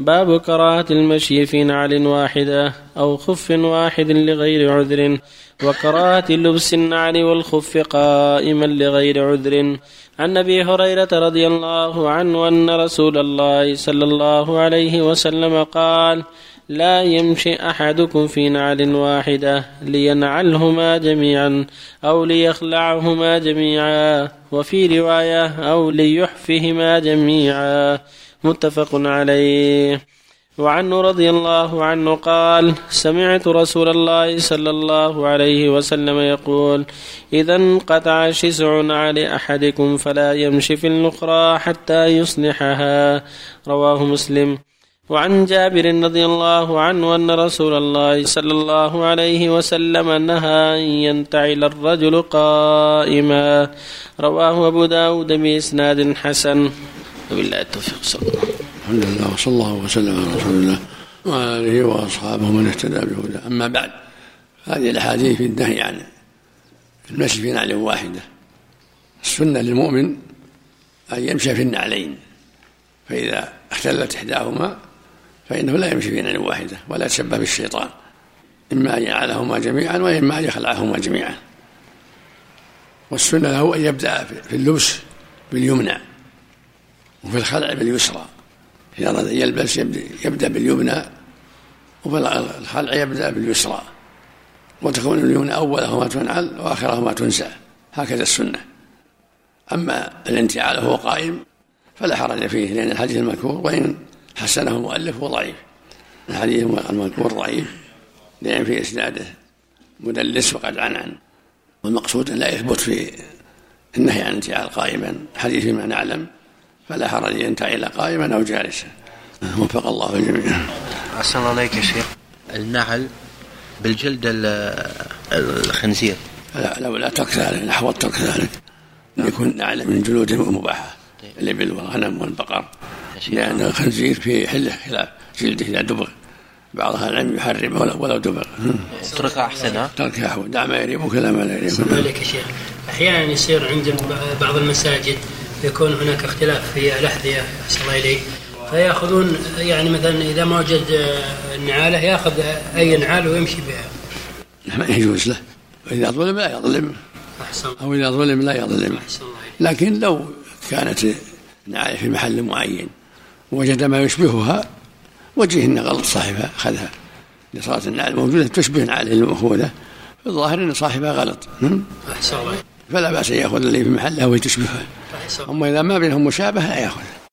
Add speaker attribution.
Speaker 1: باب كراهة المشي في نعل واحدة أو خف واحد لغير عذر وكراهة لبس النعل والخف قائما لغير عذر. عن أبي هريرة رضي الله عنه أن رسول الله صلى الله عليه وسلم قال لا يمشي أحدكم في نعل واحدة لينعلهما جميعا أو ليخلعهما جميعا وفي رواية أو ليحفهما جميعا. متفق عليه. وعنه رضي الله عنه قال سمعت رسول الله صلى الله عليه وسلم يقول إذا انقطع شسع على أحدكم فلا يمشي في الأخرى حتى يصلحها. رواه مسلم. وعن جابر رضي الله عنه أن رسول الله صلى الله عليه وسلم نهى أن ينتعل الرجل قائما. رواه أبو داود بإسناد حسن. وبالله التوفيق صلى الله
Speaker 2: الحمد لله وصلى الله وسلم على رسول الله وعلى اله وأصحابه من اهتدى بهداه. أما بعد هذه الأحاديث في النهي عن المشي في نعل واحدة. السنة للمؤمن أن يمشي في النعلين فإذا اختلت إحداهما فإنه لا يمشي في نعل واحدة ولا يتشبه بالشيطان. إما أن يجعلهما جميعا وإما أن يخلعهما جميعا. والسنة له أن يبدأ في اللبس باليمنى. وفي الخلع باليسرى. إذا أراد أن يلبس يبدأ باليمنى وفي الخلع يبدأ باليسرى. وتكون اليمنى أولهما تنعل وآخرهما تنسى. هكذا السنة. أما الانتعال وهو قائم فلا حرج فيه لأن الحديث المذكور وإن حسنه المؤلف هو ضعيف. الحديث المذكور ضعيف لأن في إسناده مدلس وقد عنعن. والمقصود لا يثبت في النهي عن الانتعال قائما. حديث ما نعلم. فلا حرج أن ينتعل قائما أو جالسا. وفق الله الجميع
Speaker 3: أحسن الله عليك يا شيخ. النعل بالجلد الخنزير.
Speaker 2: لا لا لا ترك ذلك نحو ترك ذلك. يكون نعل من جلود مباحة الإبل والغنم والبقر. لأن الخنزير في حلة خلاف جلده إذا دبغ. بعض أهل العلم يحرمه ولو, ولو دبغ.
Speaker 3: تركها أحسن ها؟
Speaker 2: تركها أحسن دع ما يريبك لا ما لا يريبك.
Speaker 4: عليك يا شيخ. أحيانا يصير عند بعض المساجد يكون هناك اختلاف في الأحذية أحسن الله إليك. فيأخذون يعني مثلا إذا ما وجد النعالة يأخذ أي نعال ويمشي بها.
Speaker 2: ما يجوز له. وإذا ظلم لا يظلم.
Speaker 4: أحسن.
Speaker 2: أو إذا ظلم لا يظلم.
Speaker 4: أحسن الله
Speaker 2: لكن لو كانت نعالة في محل معين وجد ما يشبهها وجه أن غلط صاحبها أخذها. لصارت النعل موجودة تشبه نعاله المأخوذة الظاهر أن صاحبها غلط.
Speaker 4: أحسن الله
Speaker 2: فلا بأس أن يأخذ اللي في محلها وهي تشبهها أما إذا ما بينهم مشابهة لا يأخذ.